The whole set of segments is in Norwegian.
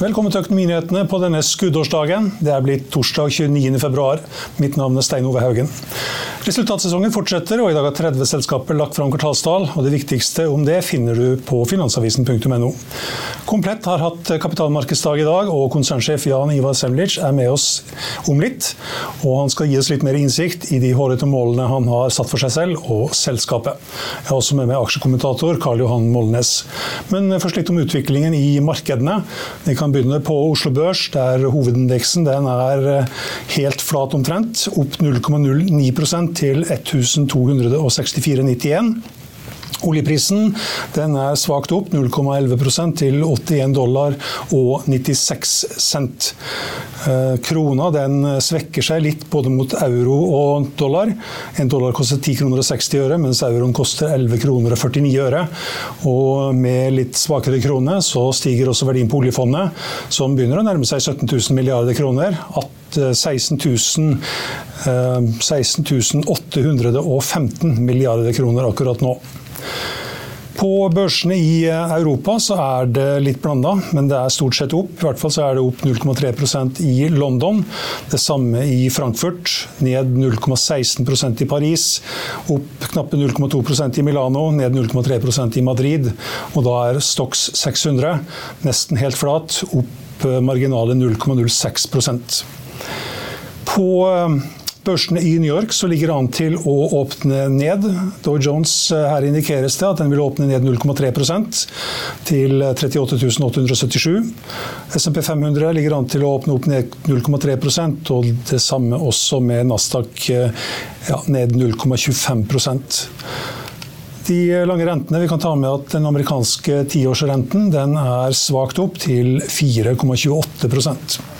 Velkommen til Økonominyhetene på denne skuddårsdagen. Det er blitt torsdag 29.2. Mitt navn er Stein Ove Haugen. Resultatsesongen fortsetter, og i dag har 30 selskaper lagt fram kvartalstall. og Det viktigste om det finner du på finansavisen.no. Komplett har hatt kapitalmarkedsdag i dag, og konsernsjef Jan Ivar Semlic er med oss om litt. Og han skal gi oss litt mer innsikt i de hårete målene han har satt for seg selv og selskapet. Jeg har også med meg aksjekommentator Karl Johan Molnes. Men først litt om utviklingen i markedene. Vi kan begynne på Oslo Børs, der hovedindeksen er eh, helt flat omtrent. Opp 0,09% til 1264,91. Oljeprisen er svakt opp, 0,11% til 81 dollar og 96 cent. Eh, krona svekker seg litt både mot euro og dollar. En dollar koster 10 kroner og 60 øre, mens euroen koster 11 kroner og 49 øre. Og med litt svakere krone så stiger også verdien på oljefondet, som begynner å nærme seg 17 000 milliarder kroner. 16 815 eh, milliarder kroner akkurat nå. På børsene i eh, Europa så er det litt blanda, men det er stort sett opp. I hvert fall så er det opp 0,3% i London. Det samme i Frankfurt. Ned 0,16% i Paris. Opp knappe 0,2% i Milano. Ned 0,3% i Madrid. Og da er Stox 600 nesten helt flat. Opp eh, marginale 0,06% På eh, Børsene i New York ligger an til å åpne ned. Dow Jones eh, her indikeres det at den vil åpne ned 0,3% til 38.877. SMP 500 ligger an til å åpne opp ned 0,3% og det samme også med Nasdaq eh, ja, ned 0,25% de lange rentene, vi kan ta med at Den amerikanske tiårsrenten den er svakt opp til 4,28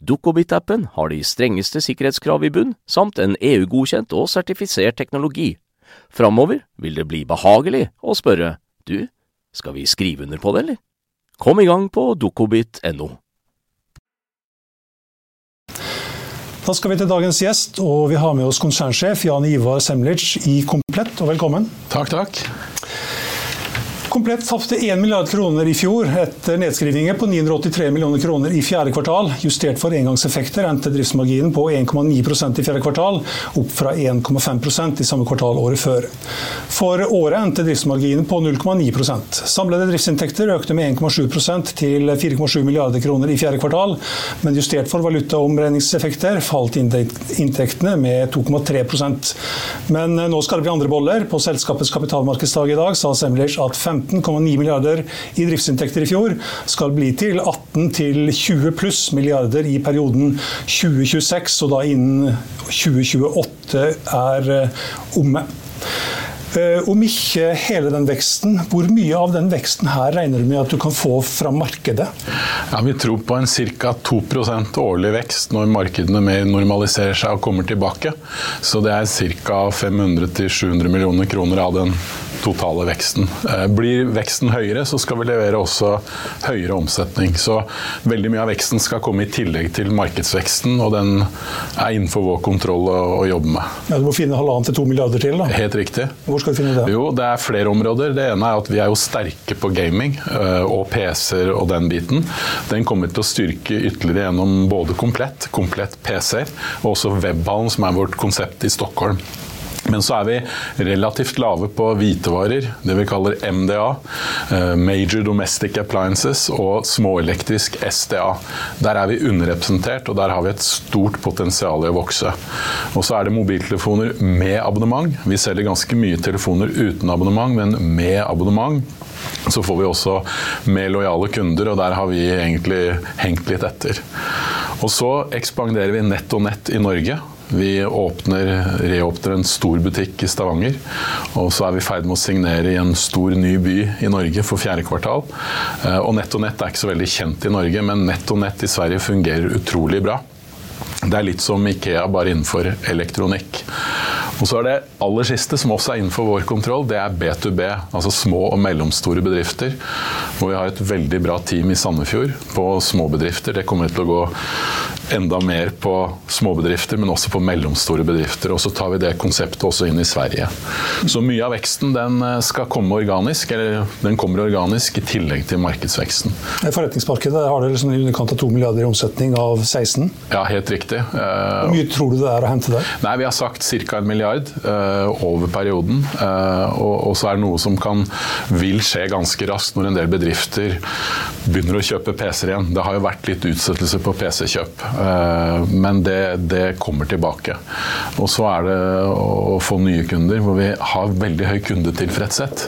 Dukkobit-appen har de strengeste sikkerhetskrav i bunn, samt en EU-godkjent og sertifisert teknologi. Framover vil det bli behagelig å spørre du, skal vi skrive under på det, eller? Kom i gang på dukkobit.no. Da skal vi til dagens gjest, og vi har med oss konsernsjef Jan Ivar Semlic i Komplett, og velkommen. Takk, takk. Komplett tapte 1 milliard kroner i fjor etter nedskrivninger på 983 millioner kroner i fjerde kvartal. Justert for engangseffekter endte driftsmarginen på 1,9% i fjerde kvartal, opp fra 1,5% i samme kvartal året før. For året endte driftsmarginen på 0,9% Samlede driftsinntekter økte med 1,7% til 4,7 milliarder kroner i fjerde kvartal, men justert for valutaomregningseffekter falt inntektene med 2,3% Men nå skal det bli andre boller. På selskapets kapitalmarkedsdag i dag sa Semlers at 15 15,9 milliarder i driftsinntekter i fjor skal bli til 18 til 20 pluss milliarder i perioden 2026, og da innen 2028 er eh, omme. Eh, om ikke hele den veksten, hvor mye av den veksten her regner du med at du kan få fra markedet? Ja, vi tror på en ca. 2% årlig vekst når markedene mer normaliserer seg og kommer tilbake. Så det er ca. 500-700 millioner kroner av den totale veksten. Eh, blir veksten høyere, så skal vi levere også høyere omsetning. Så veldig mye av veksten skal komme i tillegg til markedsveksten, og den er innenfor vår kontroll å, å jobbe med. Ja, Du må finne halvannen til to milliarder til, da. Helt riktig. Hvor skal du finne det? Jo, det er flere områder. Det ene er at vi er jo sterke på gaming eh, og PC-er og den biten. Den kommer til å styrke ytterligere gjennom både Komplett, Komplett PC-er, og også Webhallen, som er vårt konsept i Stockholm. Men så er vi relativt lave på hvitevarer, det vi kaller MDA, eh, Major Domestic Appliances, og småelektrisk SDA. Der er vi underrepresentert, og der har vi et stort potensial i å vokse. Og så er det mobiltelefoner med abonnement. Vi selger ganske mye telefoner uten abonnement, men med abonnement så får vi også mer lojale kunder, og der har vi egentlig hengt litt etter. Og så ekspanderer vi nett og nett i Norge. Vi åpner, reåpner en stor butikk i Stavanger. Og så er vi i ferd med å signere i en stor ny by i Norge for fjerde kvartal. Eh, og Nett og Nett er ikke så veldig kjent i Norge, men Nett og Nett i Sverige fungerer utrolig bra. Det er litt som Ikea, bare innenfor elektronikk. Og så er det aller siste, som også er innenfor vår kontroll, det er B2B. Altså små og mellomstore bedrifter. Hvor vi har et veldig bra team i Sandefjord på småbedrifter. Det kommer til å gå enda mer på småbedrifter, men også på mellomstore bedrifter. Og så tar vi det konseptet også inn i Sverige. Så mye av veksten den eh, skal komme organisk, eller den kommer organisk i tillegg til markedsveksten. Forretningsmarkedet har dere liksom i underkant av 2 milliarder i omsetning av 16. Ja, helt riktig. Hvor mye tror du det er å hente der? Nei, Vi har sagt ca. en milliard uh, over perioden. Uh, og, så er det noe som kan, vil skje ganske raskt når en del bedrifter begynner å kjøpe PC-er igjen. Det har jo vært litt utsettelse på PC-kjøp, uh, men det, det, kommer tilbake. Og så er det å få nye kunder, hvor vi har veldig høy kundetilfredshet.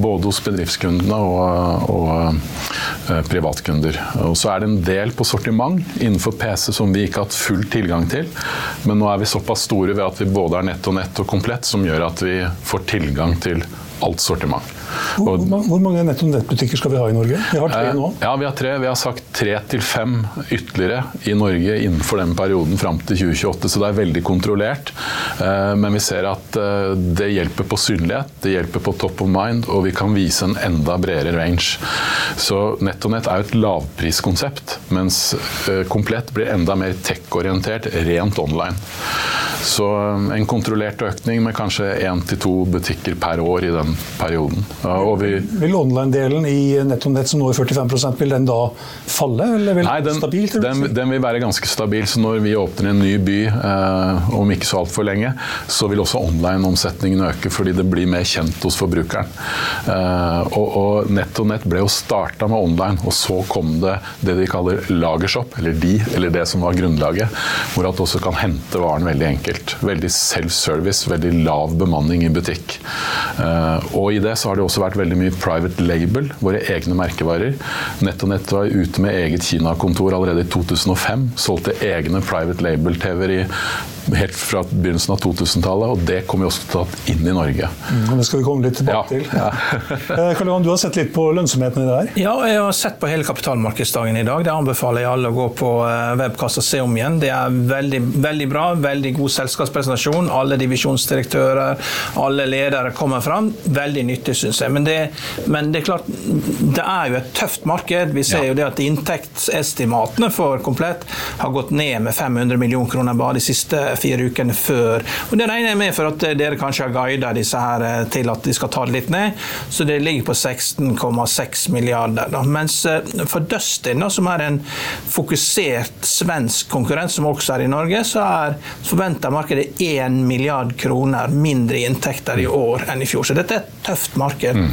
Både hos bedriftskundene og, og privatkunder. Og så er det en del på sortiment innenfor PC som vi ikke har hatt full tilgang til, men nå er vi såpass store ved at vi både er nett nett og komplett, som gjør at vi får tilgang til alt sortiment. Hvor, hvor mange nett- og nettbutikker skal vi ha i Norge? Vi har tre nå. Ja, vi har tre. Vi har sagt tre til fem ytterligere i Norge innenfor den perioden fram til 2028, så det er veldig kontrollert. Men vi ser at det hjelper på synlighet, det hjelper på top of mind, og vi kan vise en enda bredere range. Så nett og nett er jo et lavpriskonsept, mens komplett blir enda mer tech-orientert, rent online. Så en kontrollert økning med kanskje én til to butikker per år i den perioden. Vi, vil online-delen i nett som nå er 45% vil den da falle, eller vil Nei, den, stabil, den, den, vil være ganske stabil. Så når vi åpner en ny by eh, om ikke så altfor lenge, så vil også online-omsetningen øke fordi det blir mer kjent hos forbrukeren. Eh, og, og, nett ble jo starta med online, og så kom det det de kaller lagershop, eller de, eller det som var grunnlaget, hvor at du også kan hente varen veldig enkelt. Veldig self-service, veldig lav bemanning i butikk. Eh, og i det så har det også vært veldig mye private label, våre egne merkevarer. Nett og Nett var ute med eget Kina-kontor allerede i 2005. Solgte egne private label-TV-er i helt fra begynnelsen av 2000-tallet, og det kommer vi også til å ta inn i Norge. Mm, det skal vi komme litt tilbake ja. til. Ja. Karl Johan, du har sett litt på lønnsomheten i det her? Ja, jeg har sett på hele kapitalmarkedsdagen i dag. Det anbefaler jeg alle å gå på webkassa og se om igjen. Det er veldig, veldig bra. Veldig god selskapspresentasjon. Alle divisjonsdirektører, alle ledere kommer fram. Veldig nyttig, syns jeg. Men det, men det, er klart, det er jo et tøft marked. Vi ser ja. jo det at inntektsestimatene for Komplett har gått ned med 500 millioner kroner bare de siste fire ukene før. Og Det regner jeg med for at dere kanskje har guida disse her eh, til at de skal ta det litt ned. Så det ligger på 16,6 milliarder. Da. Mens eh, for Dustin, da, som er en fokusert svensk konkurrent, som også er i Norge, så er forventa markedet 1 milliard kroner mindre i inntekter i år enn i fjor. Så dette er et tøft marked. Mm.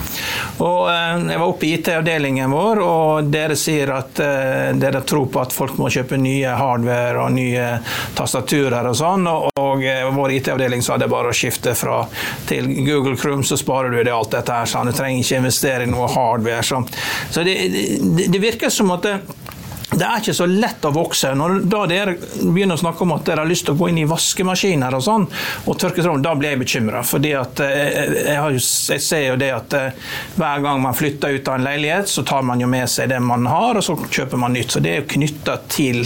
Og eh, Jeg var oppe i IT-avdelingen vår, og dere sier at dere tror på at folk må kjøpe nye hardware og nye tastaturer og sånn sånn, og, og eh, vår IT-avdeling sa det bare å skifte fra til Google Chrome, så sparer du det alt dette her. Sånn. Du trenger ikke investere i noe hardware. Så, Så det, det, det virker som at det, det er ikke så lett å vokse. Når da dere begynner å snakke om at dere har lyst til å gå inn i vaskemaskiner og sånn, og tørketrommel, da blir jeg bekymra. For eh, jeg, jeg, jeg, ser jo det at eh, hver gang man flytter ut av en leilighet, så tar man jo med seg det man har, og så kjøper man nytt. Så det er jo knytta til,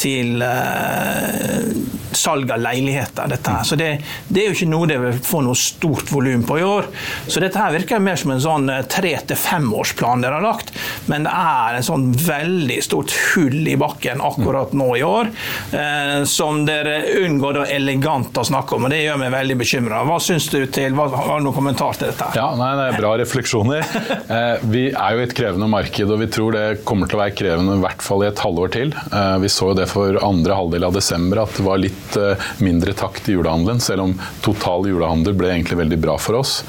til uh, salg av leiligheter. dette her. Så det, det, er jo ikke noe det vil få noe stort volum på i år. Så dette her virker mer som en sånn eh, tre til femårsplan dere har lagt. Men det er en sånn veldig stort hull i bakken akkurat nå i år, eh, som dere unngår da elegant å snakke om. og Det gjør meg veldig bekymra. Hva syns du til, hva, har du noen kommentar til dette? Ja, nei, Det er bra refleksjoner. Eh, vi er jo et krevende marked, og vi tror det kommer til å være krevende i hvert fall i et halvår til. Eh, vi så jo det for andre halvdel av desember at det var litt eh, mindre takt i julehandelen, selv om total julehandel ble egentlig veldig bra for oss.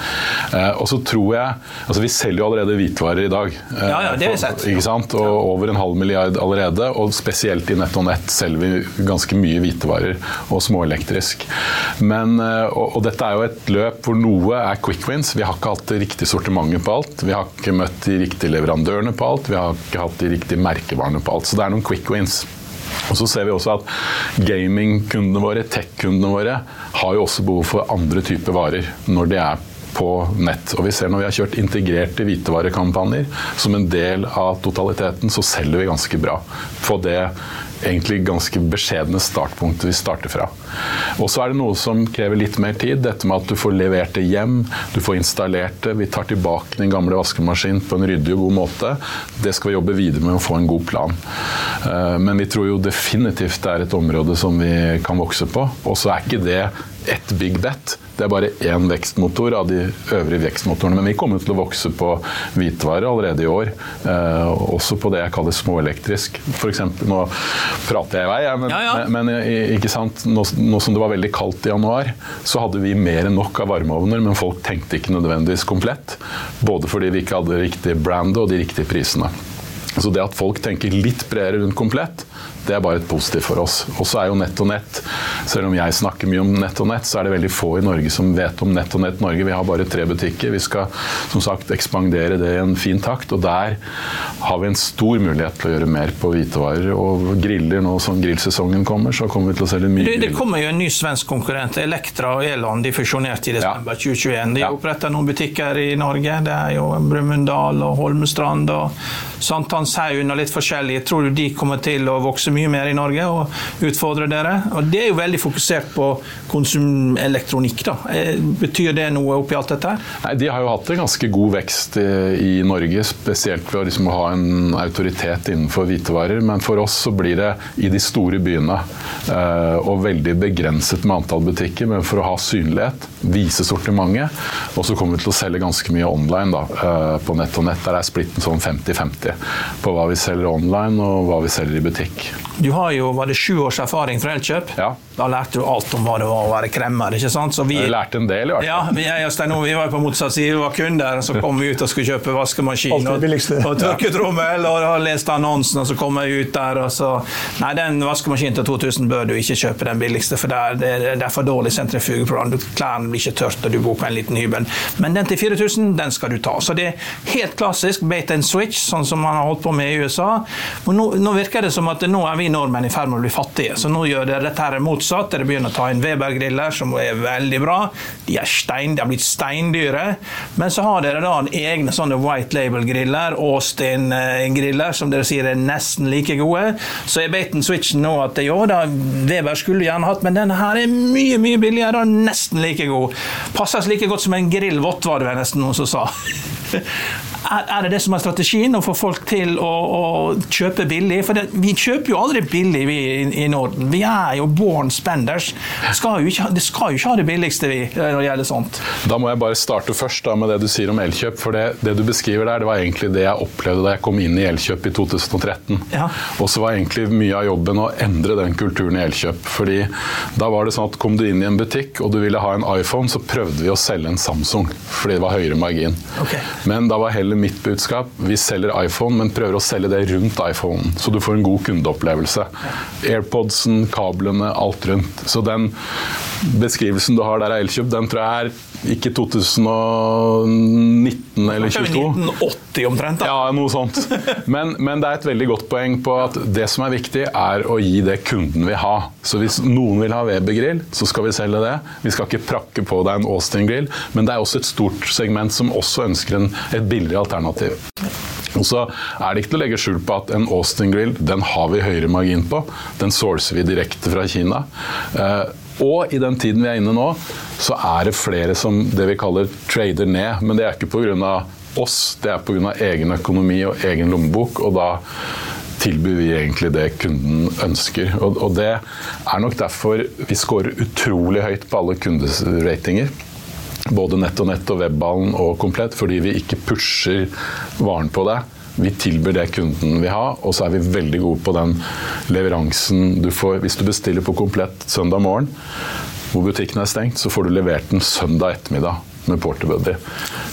Eh, og så tror jeg altså Vi selger jo allerede hvitvarer i dag. Eh, ja, ja, det har vi sett. Ikke sant? Og over en halv milliard allerede. Og spesielt i nett og nett selger vi ganske mye hvitevarer og småelektrisk. Men, og, og dette er jo et løp hvor noe er quick wins. Vi har ikke hatt det riktige sortimentet på alt. Vi har ikke møtt de riktige leverandørene på alt. Vi har ikke hatt de riktige merkevarene på alt. Så det er noen quick wins. Og så ser vi også at gamingkundene våre, tech-kundene våre, har jo også behov for andre typer varer når de er på nett. Og vi ser Når vi har kjørt integrerte hvitevarekampanjer som en del av totaliteten, så selger vi ganske bra på det egentlig ganske beskjedne startpunktet vi starter fra. Og så er det noe som krever litt mer tid. Dette med at du får levert det hjem, du får installert det. Vi tar tilbake den gamle vaskemaskinen på en ryddig og god måte. Det skal vi jobbe videre med å få en god plan. Eh, men vi tror jo definitivt det er et område som vi kan vokse på. Og så er ikke det ett big bet. Det er bare én vekstmotor av de øvrige vekstmotorene. Men vi kommer til å vokse på hvitvarer allerede i år. Eh, også på det jeg kaller småelektrisk. For nå prater jeg i vei, men, ja, ja. men ikke sant? Nå, nå, som det var veldig kaldt i januar, så hadde vi mer enn nok av varmeovner, men folk tenkte ikke nødvendigvis komplett. Både fordi vi ikke hadde riktig brand og de riktige prisene. Så det at folk tenker litt bredere rundt komplett, det er bare et positivt for oss. Og så er jo Nett og Nett, selv om jeg snakker mye om Nett og Nett, så er det veldig få i Norge som vet om Nett og Nett Norge. Vi har bare tre butikker. Vi skal som sagt ekspandere det i en fin takt. Og der har vi en stor mulighet til å gjøre mer på hvitevarer. Og griller nå som grillsesongen kommer, så kommer vi til å selge mye. Det, det kommer jo en ny svensk konkurrent. Elektra og Elon de fusjonerte i desember ja. 2021. De ja. oppretter noen butikker i Norge. Det er jo Brumunddal og Holmestrand og Sankthanshaugen og litt forskjellig. Tror du de kommer til å vokse mye mer i Norge og utfordre dere. Og det er jo veldig fokusert på konsumelektronikk. da. Eh, betyr det noe oppi alt dette? Nei, De har jo hatt en ganske god vekst i Norge, spesielt ved å liksom ha en autoritet innenfor hvitevarer. Men for oss så blir det i de store byene eh, og veldig begrenset med antall butikker. Men for å ha synlighet, vise sortimentet. Og så kommer vi til å selge ganske mye online da, eh, på nett og nett. Der er splitten sånn 50-50 på hva vi selger online og hva vi selger i butikk. Du har jo var det sju års erfaring fra Elkjøp. Ja. Da lærte du alt om hva det var å være kremmer. ikke sant? Så vi, jeg lærte en del, i hvert fall. Ja, vi, jeg og Stein vi var på motsatt side, vi var kunder, så kom vi ut og skulle kjøpe vaskemaskin og, og tørketrommel, og har lest annonsen, og så kom jeg ut der, og så Nei, den vaskemaskinen til 2000 bør du ikke kjøpe den billigste, for det er, det er for dårlig sentrifugeprogram. Klærne blir ikke tørt, og du bor på en liten hybel. Men den til 4000, den skal du ta. Så det er helt klassisk bait and switch, sånn som man har holdt på med i USA. Og nå, nå virker det som at nå er vi nordmenn i ferd med å bli fattige. Så nå gjør det dette her motsatt. Dere begynner å ta inn Weber-griller, som er veldig bra. De er stein, de har blitt steindyre. Men så har dere da egne sånne white label-griller, Austin-griller, som dere sier er nesten like gode. Så er baiten switchen nå at jo da, Weber skulle gjerne hatt, men denne her er mye, mye billigere og nesten like god. Passer like godt som en grill vått, var det nesten noen som sa. Er det det som er strategien, å få folk til å, å kjøpe billig? For det, vi kjøper jo aldri billig, vi i, i, Norden. Vi er jo born spenders. Skal ikke, det skal jo ikke ha det billigste, vi, når det gjelder sånt. Da må jeg bare starte først da, med det du sier om Elkjøp. For det, det, du beskriver der, det var egentlig det jeg opplevde da jeg kom inn i Elkjøp i 2013. Ja. Og så var egentlig mye av jobben å endre den kulturen i Elkjøp. Fordi da var det sånn at kom du inn i en butikk og du ville ha en iPhone, så prøvde vi å selge en Samsung fordi det var høyere margin. Okay. Men da var heller mitt budskap vi selger iPhone, men prøver å selge det rundt iPhonen, så du får en god kundeopplevelse opplevelse. AirPodsen, kablene, alt rundt. Så den beskrivelsen du har der av Elkjøp, den tror jeg er ikke 2019 eller 2022. 1980 omtrent, da. Ja, noe sånt. Men, men, det er et veldig godt poeng på at det som er viktig, er å gi det kunden vil ha. Så hvis noen vil ha Weber-grill, så skal vi selge det. Vi skal ikke prakke på deg en Austin-grill, men det er også et stort segment som også ønsker en, et billigere alternativ. Og så er det ikke til å legge skjul på at en Austin Grill den har vi høyere margin på. Den sourcer vi direkte fra Kina. Eh, og i den tiden vi er inne nå, så er det flere som det vi kaller trader ned. Men det er ikke pga. oss, det er pga. egen økonomi og egen lommebok. Og da tilbyr vi egentlig det kunden ønsker. Og, det er nok derfor vi scorer utrolig høyt på alle kunderatinger både nett og nett og webballen og komplett, fordi vi ikke pusher varen på det. Vi tilbyr det kunden vil ha, og så er vi veldig gode på den leveransen du får. Hvis du bestiller på komplett søndag morgen, hvor butikken er stengt, så får du levert den søndag ettermiddag med Porterbuddy.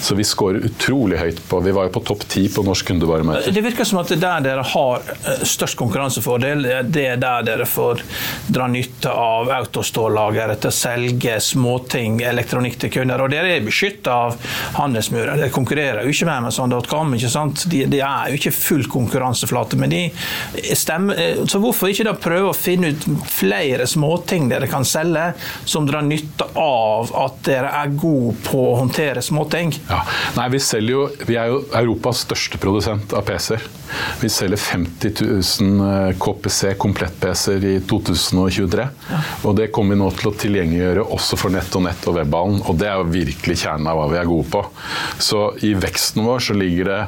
Så vi scorer utrolig høyt på Vi var jo på topp ti på norsk kundevaremarked. Det virker som at det der dere har eh, størst konkurransefordel, det er der dere får dra nytte av autostore-lageret til å selge småting, elektronikk til kunder. Og dere er beskytta av handelsmurer. Dere konkurrerer jo ikke med Amazon.com. ikke sant? De, de, er jo ikke full konkurranseflate, men de stemmer. Eh, så hvorfor ikke da prøve å finne ut flere småting dere kan selge, som drar nytte av at dere er gode på å håndtere småting? Ja. Nei, vi, jo, vi er jo Europas største produsent av PC-er. Vi selger 50 000 KPC komplett-PC-er i 2023. Ja. Og det kommer vi nå til å tilgjengeliggjøre også for nett og nett og webballen. Og det er jo virkelig kjernen av hva vi er gode på. Så i veksten vår så ligger det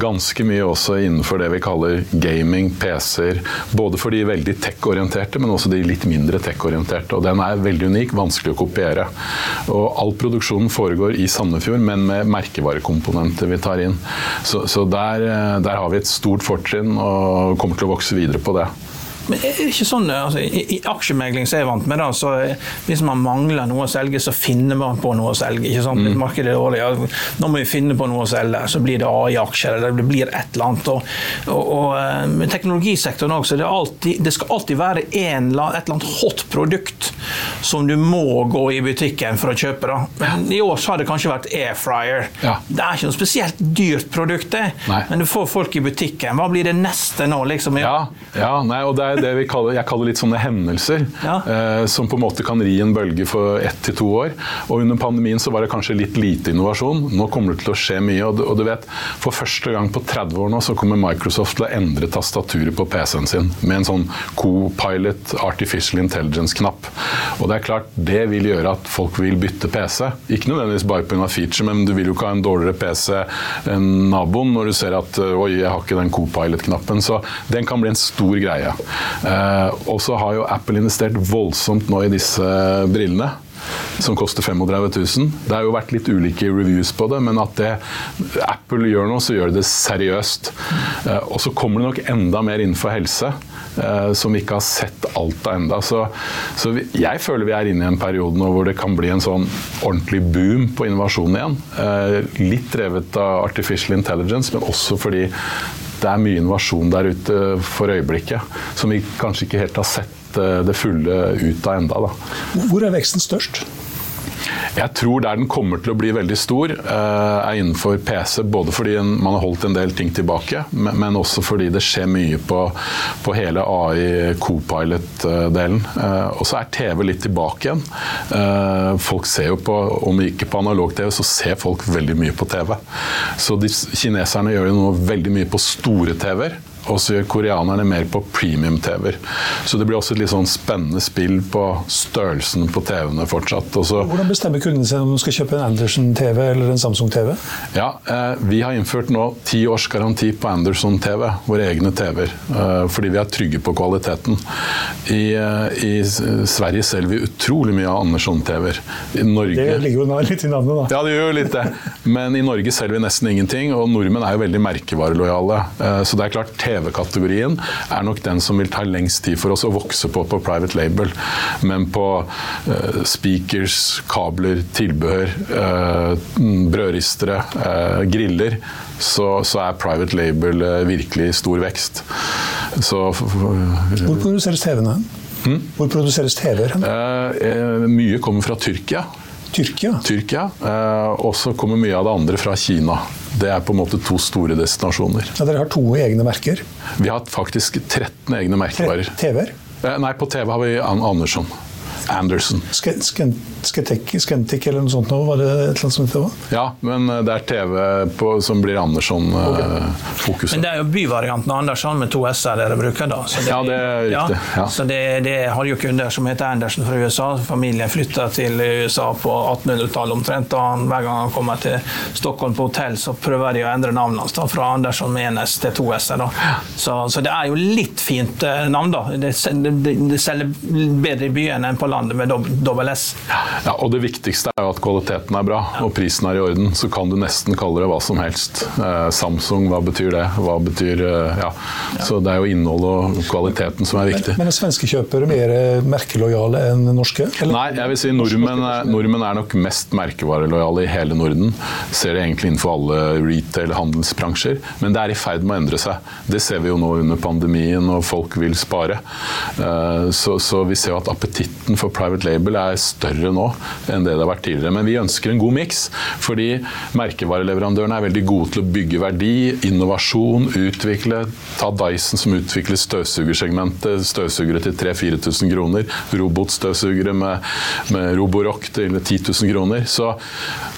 ganske mye også innenfor det vi kaller gaming, PC-er. Både for de veldig tech-orienterte, men også de litt mindre tech-orienterte. Og den er veldig unik, vanskelig å kopiere. Og all produksjonen foregår i Sandefjord, men med merkevarekomponenter vi tar inn. Så, så der, eh, der har vi et stort fortrinn og kommer til å vokse videre på det. Men er det ikke sånn, altså, I, i aksjemegling så er jeg vant med det, så hvis man mangler noe å selge, så finner man på noe å selge. ikke sant? Mm. Markedet er dårlig, ja, nå må vi finne på noe å selge. Så blir det AI-aksjer eller det blir et eller annet. Og, og, og eh, med teknologisektoren også, det, alltid, det skal alltid være en, et eller annet hot produkt som du må gå i butikken for å kjøpe. da. Men I år så har det kanskje vært air fryer. Ja. Det er ikke noe spesielt dyrt produkt, det. Nei. men du får folk i butikken. Hva blir det neste nå? liksom? Ja, ja nei, og det er det vi kaller, jeg kaller litt sånne hendelser, ja. eh, som på en måte kan ri en bølge for ett til to år. Og Under pandemien så var det kanskje litt lite innovasjon. Nå kommer det til å skje mye. Og du, og du vet, For første gang på 30 år nå så kommer Microsoft til å endre tastaturet på PC-en sin med en sånn Co-Pilot Artificial Intelligence-knapp. Og Det er klart, det vil gjøre at folk vil bytte PC. Ikke nødvendigvis bare pga. feature, men du vil jo ikke ha en dårligere PC enn naboen når du ser at oi, jeg har ikke den Co-Pilot-knappen. Så den kan bli en stor greie. Eh, og så har jo Apple investert voldsomt nå i disse brillene som koster 35 000. Det har jo vært litt ulike reviews på det, men at det Apple gjør nå, så gjør det seriøst. Eh, og så kommer det nok enda mer innenfor helse, eh, som vi ikke har sett alt av enda. Så, så jeg føler vi er inne i en periode nå hvor det kan bli en sånn ordentlig boom på innovasjon igjen. Litt drevet av artificial intelligence, men også fordi det er mye innovasjon der ute for øyeblikket som vi kanskje ikke helt har sett eh, det fulle ut av enda. Da. Hvor er veksten størst? Jeg tror der den kommer til å bli veldig stor, eh, er innenfor PC. Både fordi man har holdt en del ting tilbake, men også fordi det skjer mye på, på hele AI co-pilot-delen. Eh, og så er TV litt tilbake igjen. Eh, folk ser jo på, om ikke på analog-TV, så ser folk veldig mye på TV. Så de, kineserne gjør jo nå veldig mye på store TV-er. Og så gjør koreanerne mer på premium-TV-er. Så det blir også et litt sånn spennende spill på størrelsen på TV-ene fortsatt. Også Hvordan bestemmer kundene seg om de skal kjøpe en Anderson-TV eller en Samsung-TV? Ja, eh, Vi har innført nå ti års garanti på Anderson-TV, våre egne TV-er. Eh, fordi vi er trygge på kvaliteten. I, eh, I, Sverige selger vi utrolig mye av Anderson-TV-er. Det ligger jo litt i navnet, da. Ja, det gjør jo litt det. Men i Norge selger vi nesten ingenting, og nordmenn er jo veldig merkevarelojale. Eh, så det er klart TV TV-kategorien er nok den som vil ta lengst tid for oss å vokse på på private label. Men på uh, speakers, kabler, tilbehør, uh, brødristere, uh, griller, så, så, er private label virkelig stor vekst. Så Hvor produseres TV-ene? Hmm? Hvor produseres TV-er? mye kommer fra Tyrkia. Tyrkia? Tyrkia, og så kommer mye av det andre fra Kina. Det er på en måte to store destinasjoner. Ja, dere har to egne merker. Vi har faktisk 13 egne merkevarer. TV-er? Nei, på TV har vi An Andersson. Anderson. Ske- Skentik eller noe sånt? Var det et eller annet som het det? Ja, men eh, det er TV på, som blir Andersson-fokuset. Men det er jo byvarianten av Andersson med to s-er dere bruker, da. Så Ja, det er riktig, ja. Så det, det har jo kunder som heter Andersen fra USA. Familien flytta til USA på 1800-tallet omtrent. og han, Hver gang han kommer til Stockholm på hotell, så prøver de å endre navnet hans da, fra Andersson med en s til to s-er. Så, så det er jo litt fint eh, navn, da. Det, det, det selger bedre i byen enn på landet med dob- dobbel S. Ja, og Det viktigste er jo at kvaliteten er bra og prisen er i orden. Så kan du nesten kalle det hva som helst. Eh, Samsung, hva betyr det? Hva betyr, eh, ja. Så det er jo innholdet og kvaliteten som er viktig. Men er svenske kjøpere mer merkelojale enn norske? Eller- Nei, jeg vil si nordmenn er, nordmenn er nok mest merkevarelojale i hele Norden. Ser det egentlig innenfor alle retail-handelsbransjer. Men det er i ferd med å endre seg. Det ser vi jo nå under pandemien, og folk vil spare. Eh, Så, så vi ser jo at appetitten for private label er større nå enn det det har vært tidligere. Men vi ønsker en god miks, fordi merkevareleverandørene er veldig gode til å bygge verdi, innovasjon, utvikle. Ta Dyson som utvikler støvsugersegmentet, støvsugere til 3000-4000 kroner. Robotstøvsugere med, med Roborock til 10 000 kroner. Så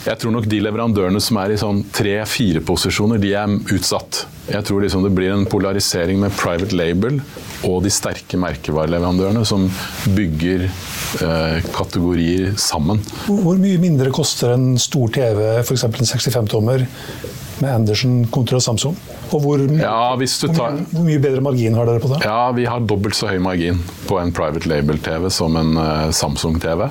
jeg tror nok de leverandørene som er i sånn tre-fire posisjoner, de er utsatt. Jeg tror liksom det blir en polarisering med private label og de sterke merkevareleverandørene som bygger eh, kategorier sammen. Hvor mye mindre koster en stor TV, f.eks. en 65-tommer, med Andersen kontra Samsung? Og hvor, Ja, hvis du hvor, mye, hvor mye bedre margin har dere på det? Ja, vi har dobbelt så høy margin på en private label-TV som en uh, Samsung-TV.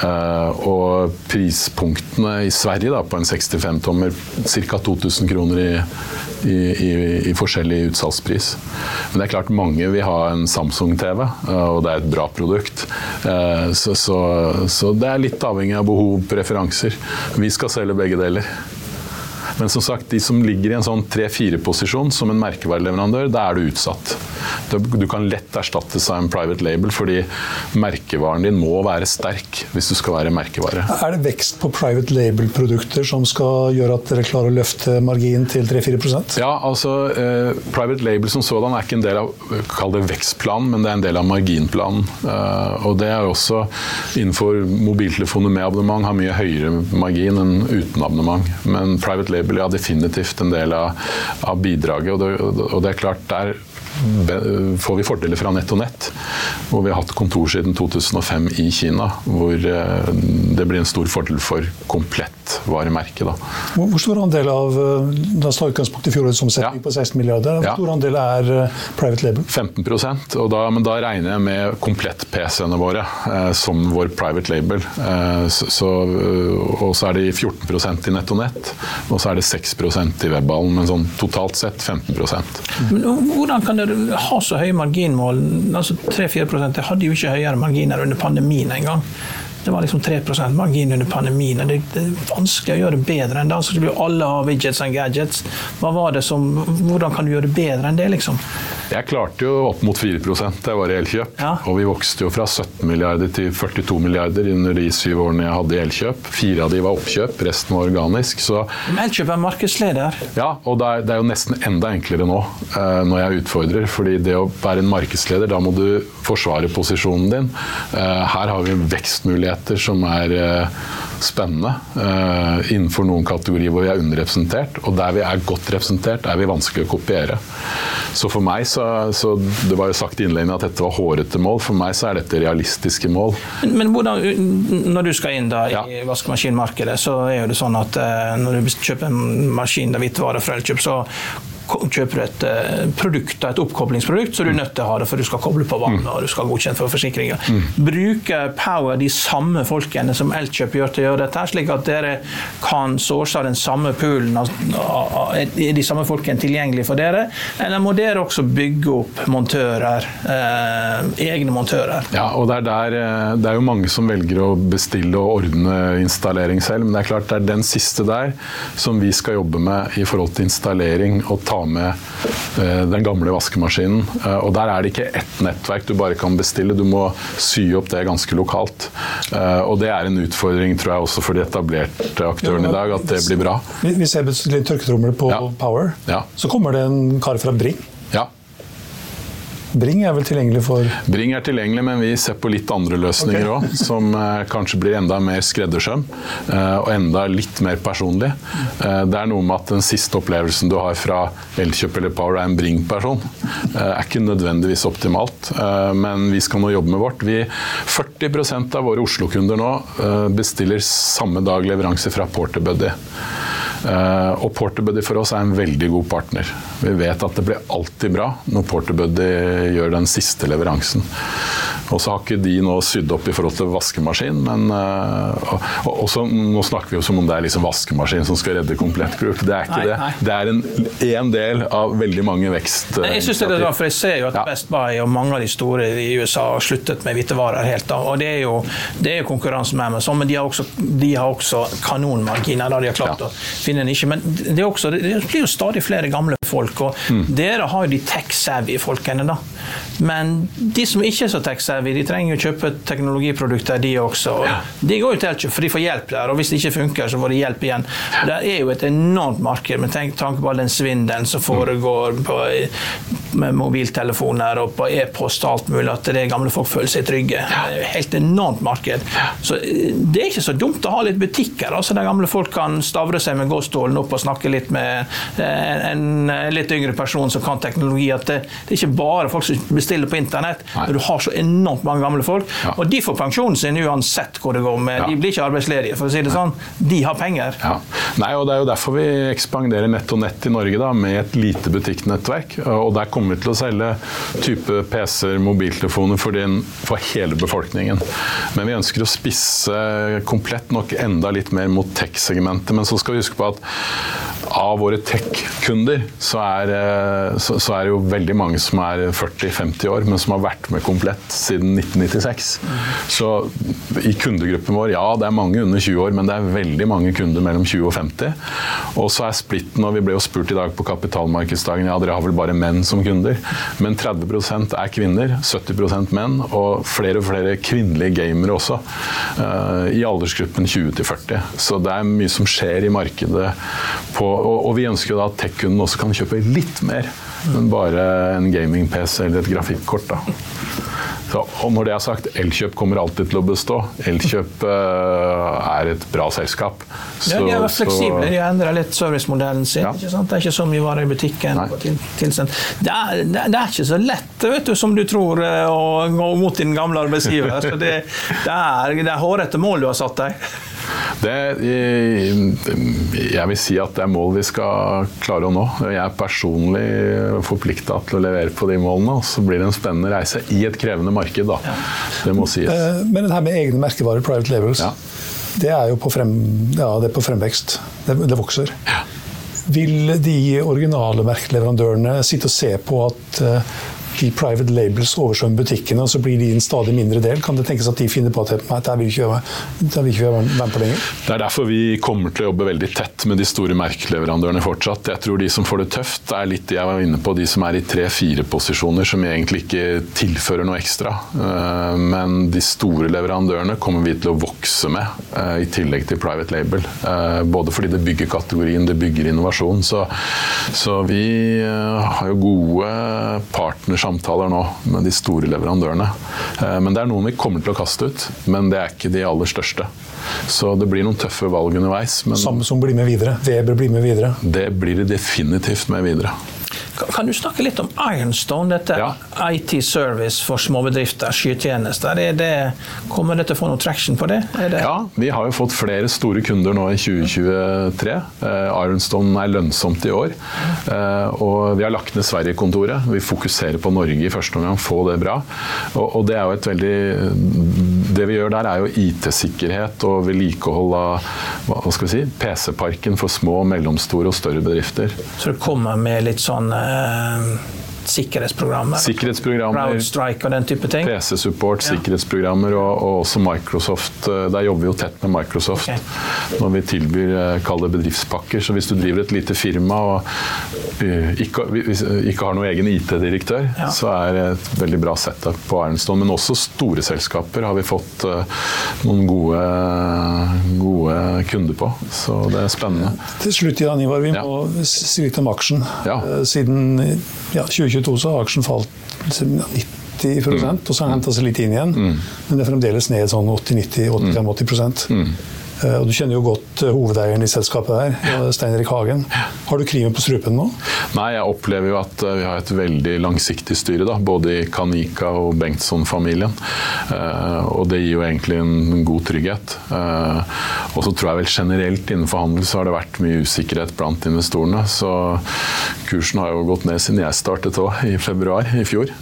Uh, og prispunktene i Sverige da, på en 65-tommer ca. 2000 kroner i, i, i, i forskjellig utsalgspris. Men det er klart mange vil ha en Samsung-TV, eh, og det er et bra produkt. Eh, så, så, så det er litt avhengig av behov, preferanser. Vi skal selge begge deler. Men som sagt, de som ligger i en sånn 3-4-posisjon som en merkevareleverandør, da er du utsatt. Du kan lett erstattes av en private label, fordi merkevaren din må være sterk hvis du skal være merkevare. Er det vekst på private label-produkter som skal gjøre at dere klarer å løfte marginen til 3-4 Ja, altså eh, Private label som sådan er ikke en del av kall det vekstplanen, men det er en del av marginplanen. Eh, og det er også innenfor mobiltelefoner med abonnement har mye høyere margin enn uten abonnement. Men private label er definitivt en del av, av bidraget, og det, og det er klart der får vi fordeler fra nett og nett. Hvor vi har hatt kontor siden 2005 i Kina. Hvor eh, det blir en stor fordel for komplett varemerke. Da. Hvor hvor stor andel av eh, Da står utgangspunkt i fjorårets omsetning Ja. på 16 milliarder. Hvor Ja. stor andel er eh, private label? 15% og da, men da regner jeg med komplett-PC-ene våre eh, som vår private label. Eh, så, så, og så er det 14% i nett og nett, og så er det 6% i webballen. Men sånn totalt sett 15 Men hvordan kan dere ha så høye marginmål? Altså 3-4 Det hadde jo ikke høyere marginer under pandemien engang. Det var liksom 3% margin under pandemien. Det, det er vanskelig å gjøre det bedre enn det. Så skulle jo alle ha widgets and gadgets. Hva var det som, hvordan kan du gjøre det bedre enn det, liksom? Jeg klarte jo opp mot 4 da jeg var i Elkjøp. Ja. Og vi vokste jo fra 17 milliarder til 42 milliarder under de syv årene jeg hadde i Elkjøp. Fire av de var oppkjøp, resten var organisk. Så Men Elkjøp er markedsleder. Ja, og det er, det er jo nesten enda enklere nå eh, når jeg utfordrer. fordi det å være en markedsleder, da må du forsvare posisjonen din. Eh, her har vi vekstmuligheter som er eh, spennende uh, innenfor noen kategorier hvor vi er underrepresentert. Og der vi er godt representert, er vi vanskelig å kopiere. Så for meg så, så Det var jo sagt i innledningen at dette var hårete mål. For meg så er dette realistiske mål. Men, men hvordan, når du skal inn da i Ja. vaskemaskinmarkedet, så er jo det sånn at uh, når du kjøper en maskin der hvitevare fra Elkjøp, så kjøper et eh, produkt, et oppkoblingsprodukt, så du er nødt til å ha det for du skal koble på vann og du skal godkjenne for forsikringer. Bruker Power de samme folkene som Elkjøp gjør til å gjøre dette, slik at dere kan source den samme poolen? Er de samme folkene tilgjengelig for dere, eller må dere også bygge opp montører, eh, egne montører? Ja, og det er, der, eh, det er jo mange som velger å bestille og ordne installering selv, men det er klart det er den siste der som vi skal jobbe med i forhold til installering og ta ta med eh, den gamle vaskemaskinen. Eh, og der er det ikke ett nettverk du bare kan bestille, du må sy opp det ganske lokalt. Eh, og det er en utfordring tror jeg også for de etablerte aktørene i dag, at det blir bra. Vi ser litt tørketromler på Ja. Power. Ja. Så kommer det en kar fra Bring. Bring er vel tilgjengelig for Bring er tilgjengelig, men vi ser på litt andre løsninger òg, som eh, kanskje blir enda mer skreddersøm eh, og enda litt mer personlig. Eh, det er noe med at den siste opplevelsen du har fra Elkjøp eller Power er en Bring-person, er ikke nødvendigvis optimalt, men vi skal nå jobbe med vårt. Vi, 40 av våre Oslo-kunder nå bestiller samme dag leveranse fra Porterbuddy. Eh, og Porterbuddy for oss er en veldig god partner. Vi vet at det blir alltid bra når Porterbuddy gjør den siste leveransen. Og så har ikke de nå sydd opp i forhold til vaskemaskin, men eh, og, og så, Nå snakker vi jo som om det er liksom vaskemaskin som skal redde Komplett Group. Det er ikke Nei, det. nei. Det er en, en del av veldig mange vekst... Nei, Jeg synes det er bra, for jeg ser jo at Ja. Best Buy og mange av de store i USA har sluttet med hvitevarer helt. da, og Det er jo, det er jo konkurranse med Amazon, men de har også, de har også kanonmarginer. da de har klart Ja. å finne en ikke. Men det, også, det blir jo stadig flere gamle folk, og Mm. dere har jo de tech-savvy folkene. da. Men de som ikke er så tech-savvy, de trenger jo kjøpe teknologiprodukter, de også. og De går jo til Elkjøp, for de får hjelp der, og hvis det ikke funker, så får de hjelp igjen. Og Det er jo et enormt marked, med tanke på all den svindelen som foregår på, med mobiltelefoner og på e-post og alt mulig, at det er gamle folk føler seg trygge. Det er jo helt enormt marked. Så eh, det er ikke så dumt å ha litt butikker, altså der gamle folk kan stavre seg med gåstolen opp og snakke litt med eh, en, en litt yngre person som kan teknologi. At det, det er ikke bare folk som bestiller på internett, Nei. men du har så enormt mange gamle folk. Ja. Og de får pensjonen sin uansett hvor det går med. Ja. De blir ikke arbeidsledige, for å si det sånn. De har penger. Ja. Nei, og Det er jo derfor vi ekspanderer nett og nett i Norge, da, med et lite butikknettverk. Og Der kommer vi til å selge type PC-er, mobiltelefoner for, din, for hele befolkningen. Men vi ønsker å spisse komplett nok enda litt mer mot tech-segmentet. Men så skal vi huske på at av våre tech-kunder så eh, så, så er det jo veldig mange som er 40-50 år, men som har vært med komplett siden 1996. Så i kundegruppen vår, ja det er mange under 20 år, men det er veldig mange kunder mellom 20 og 50. Og så er splitten, og vi ble jo spurt i dag på kapitalmarkedsdagen, ja dere har vel bare menn som kunder, men 30% er kvinner, 70 menn, og flere og flere kvinnelige gamere også, eh, i aldersgruppen 20 til 40. Så det er mye som skjer i markedet, på, og, og vi ønsker jo da at tech-kunden også kan kjøpe litt mer enn bare en gaming-PC eller et grafikkort. Så, og når det er sagt, Elkjøp kommer alltid til å bestå. Elkjøp uh, er et bra selskap. Ja, de er fleksible, de har endra litt servicemodellen sin. Ja. Det er ikke så mye varer i butikken. Til, tilsendt. Det, er, det, er- det er ikke så lett vet du, som du tror eh, å gå mot din gamle arbeidsgiver. Så det, det, er, det er hårete mål du har satt deg. Det, jeg vil si at det er mål vi skal klare å nå. Jeg er personlig forplikta til å levere på de målene. og Så blir det en spennende reise i et krevende marked, da. Det må sies. Eh, Men det her med egne merkevarer, private labels, Ja. det er jo på, frem, ja, det er på fremvekst. Det, det vokser. Vil de originale merkeleverandørene sitte og se på at eh, de private labels oversvømmer butikkene, og så blir de en stadig mindre del? Kan det tenkes at de finner på at nei, dette vil vi ikke vi ikke være med på lenger? Det er derfor vi kommer til å jobbe veldig tett med de store merkeleverandørene fortsatt. Jeg tror de som får det tøft, er litt de jeg var inne på, de som er i tre-fire posisjoner, som egentlig ikke tilfører noe ekstra. Eh, Men de store leverandørene kommer vi til å vokse med, eh, i tillegg til private label. Eh, Både fordi det bygger kategorien, det bygger innovasjon. Så, så vi har jo gode partnersamtaler nå med de store leverandørene. Eh, Men det er noen vi kommer til å kaste ut, men det er ikke de aller største. Så det blir noen tøffe valg underveis, men Samsung blir med videre, Weber blir med videre. det blir det definitivt med videre. Kan, du snakke litt om Ironstone, dette Ja. IT-service for småbedrifter, skytjenester? Er det, kommer det til å få noe traction på det? Det Ja, vi har jo fått flere store kunder nå i 2023. Uh, Ironstone er lønnsomt i år. Uh, og vi har lagt ned Sverige-kontoret. Vi fokuserer på Norge i første omgang, få det bra. Og, og det er jo et veldig Det vi gjør der, er jo IT-sikkerhet og vedlikehold av hva skal vi si, PC-parken for små, mellomstore og større bedrifter. Så det kommer med litt sånn eh, sikkerhetsprogrammer. Sikkerhetsprogrammer. CrowdStrike og den type ting. PC-support, ja. sikkerhetsprogrammer og, og, også Microsoft. Eh, der jobber vi jo tett med Microsoft okay. når vi tilbyr eh, kall det bedriftspakker. Så hvis du driver et lite firma og ikke, ikke har noen egen IT-direktør, ja. så er det et veldig bra setup på Ironstone. Men også store selskaper har vi fått noen gode, gode kunder på. Så det er spennende. Til slutt, Jan Ivar, vi må ja. si litt om aksjen. Ja. Siden ja, 2022 så har aksjen falt 90 mm. og så har den henta seg litt inn igjen. Mm. Men det er fremdeles ned sånn 80-90-85-80 mm. Eh, og Du kjenner jo godt eh, hovedeieren i selskapet her, Stein Erik Hagen. Har du krimen på strupen nå? Nei, jeg opplever jo at eh, vi har et veldig langsiktig styre. da, Både i Kanika og Bengtsson-familien. Og det gir jo egentlig en god trygghet. Og så tror jeg vel generelt innenfor handel så har det vært mye usikkerhet blant investorene. Så kursen har jo gått ned siden jeg startet òg, i februar i fjor.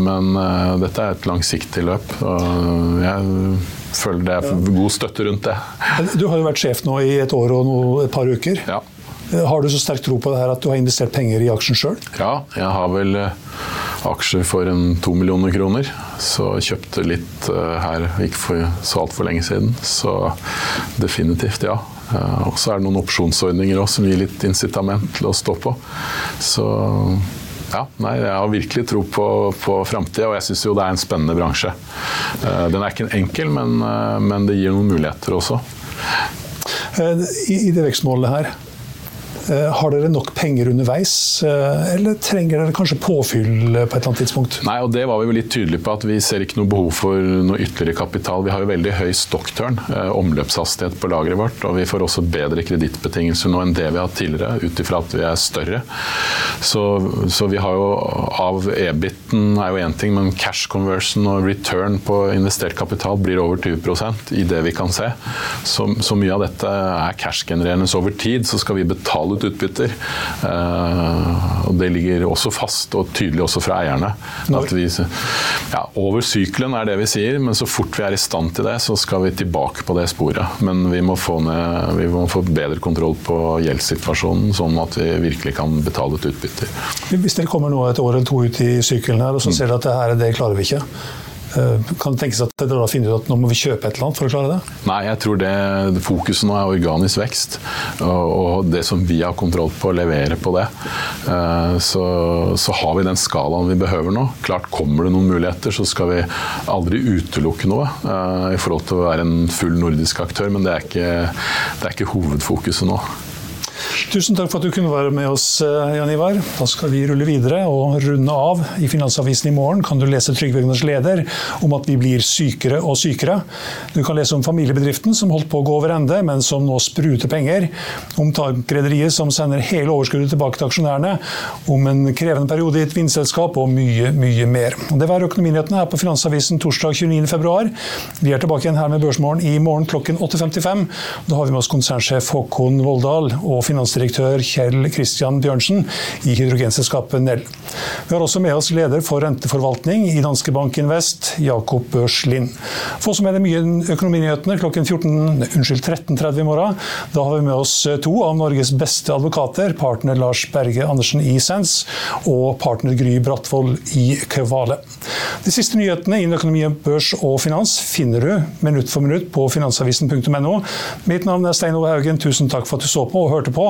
Men dette er et langsiktig løp. og jeg føler det er god støtte rundt det. Du har jo vært sjef nå i et år og noe, et par uker. Ja. Har du så sterk tro på det her at du har investert penger i aksjen sjøl? Ja, jeg har vel eh, aksjer for en to millioner kroner. Så kjøpte litt uh, her ikke for så altfor lenge siden. Så definitivt, ja. Uh, og så er det noen opsjonsordninger også, som gir litt incitament til å stå på. Så ja, nei, jeg har virkelig tro på, på framtida, og jeg syns jo det er en spennende bransje. Eh, den er ikke enkel, men, eh, men det gir noen muligheter også. Eh, I, i det vekstmålet her, Eh, har dere nok penger underveis, eh, eller trenger dere kanskje påfyll på et eller annet tidspunkt? Nei, og Det var vi jo litt tydelige på, at vi ser ikke noe behov for noe ytterligere kapital. Vi har jo veldig høy stockturn, eh, omløpshastighet på lageret vårt, og vi får også bedre kredittbetingelser nå enn det vi har hatt tidligere, ut ifra at vi er større. Så, så, vi har jo av EBIT-en er jo én ting, men cash conversion og return på investert kapital blir over 20% i det vi kan se. Så, så mye av dette er cash-genererende. Så over tid så skal vi betale ut utbytter. Eh, og det ligger også fast, og tydelig også fra eierne. Vi, ja, over sykelen er det vi sier, men så fort vi er i stand til det, så skal vi tilbake på det sporet. Men vi må få, ned, vi må få bedre kontroll på gjeldssituasjonen, sånn at vi virkelig kan betale ut utbytter. Hvis dere kommer nå et år eller to ut i sykelen her, og så ser dere at det her, det klarer vi ikke. Eh, kan det tenkes at dere da finner ut at nå må vi kjøpe et eller annet for å klare det? Nei, jeg tror det, fokuset nå er organisk vekst. Og, det som vi har kontroll på, å levere på det. Eh, så, så, har vi den skalaen vi behøver nå. Klart kommer det noen muligheter, så skal vi aldri utelukke noe eh, i forhold til å være en full nordisk aktør, men det er ikke, det er ikke hovedfokuset nå. Tusen takk for at du kunne være med oss, eh, Jan Ivar. Da skal vi rulle videre og runde av. I Finansavisen i morgen kan du lese Trygve Egners leder om at vi blir sykere og sykere. Du kan lese om familiebedriften som holdt på å gå over ende, men som nå spruter penger. Om tankrederiet som sender hele overskuddet tilbake til aksjonærene. Om en krevende periode i et vindselskap og mye, mye mer. Det var Økonominyhetene her på Finansavisen torsdag 29.2. Vi er tilbake igjen her med Børsmorgen i morgen klokken 8.55. Da har vi med oss konsernsjef Håkon Voldal og finansdirektør finansdirektør Kjell Christian Bjørnsen i hydrogenselskapet Nell. Vi har også med oss leder for renteforvaltning i Danske Bank Invest, Jakob Børs Lind. For oss med det mye Økonominyhetene klokken 13.30 i morgen. Da har vi med oss to av Norges beste advokater, partner Lars Berge Andersen i Sens og partner Gry Brattvoll i Kvale. De siste nyhetene innen økonomi, børs og finans finner du minutt for minutt på finansavisen.no. Mitt navn er Stein Ove Haugen, tusen takk for at du så på og hørte på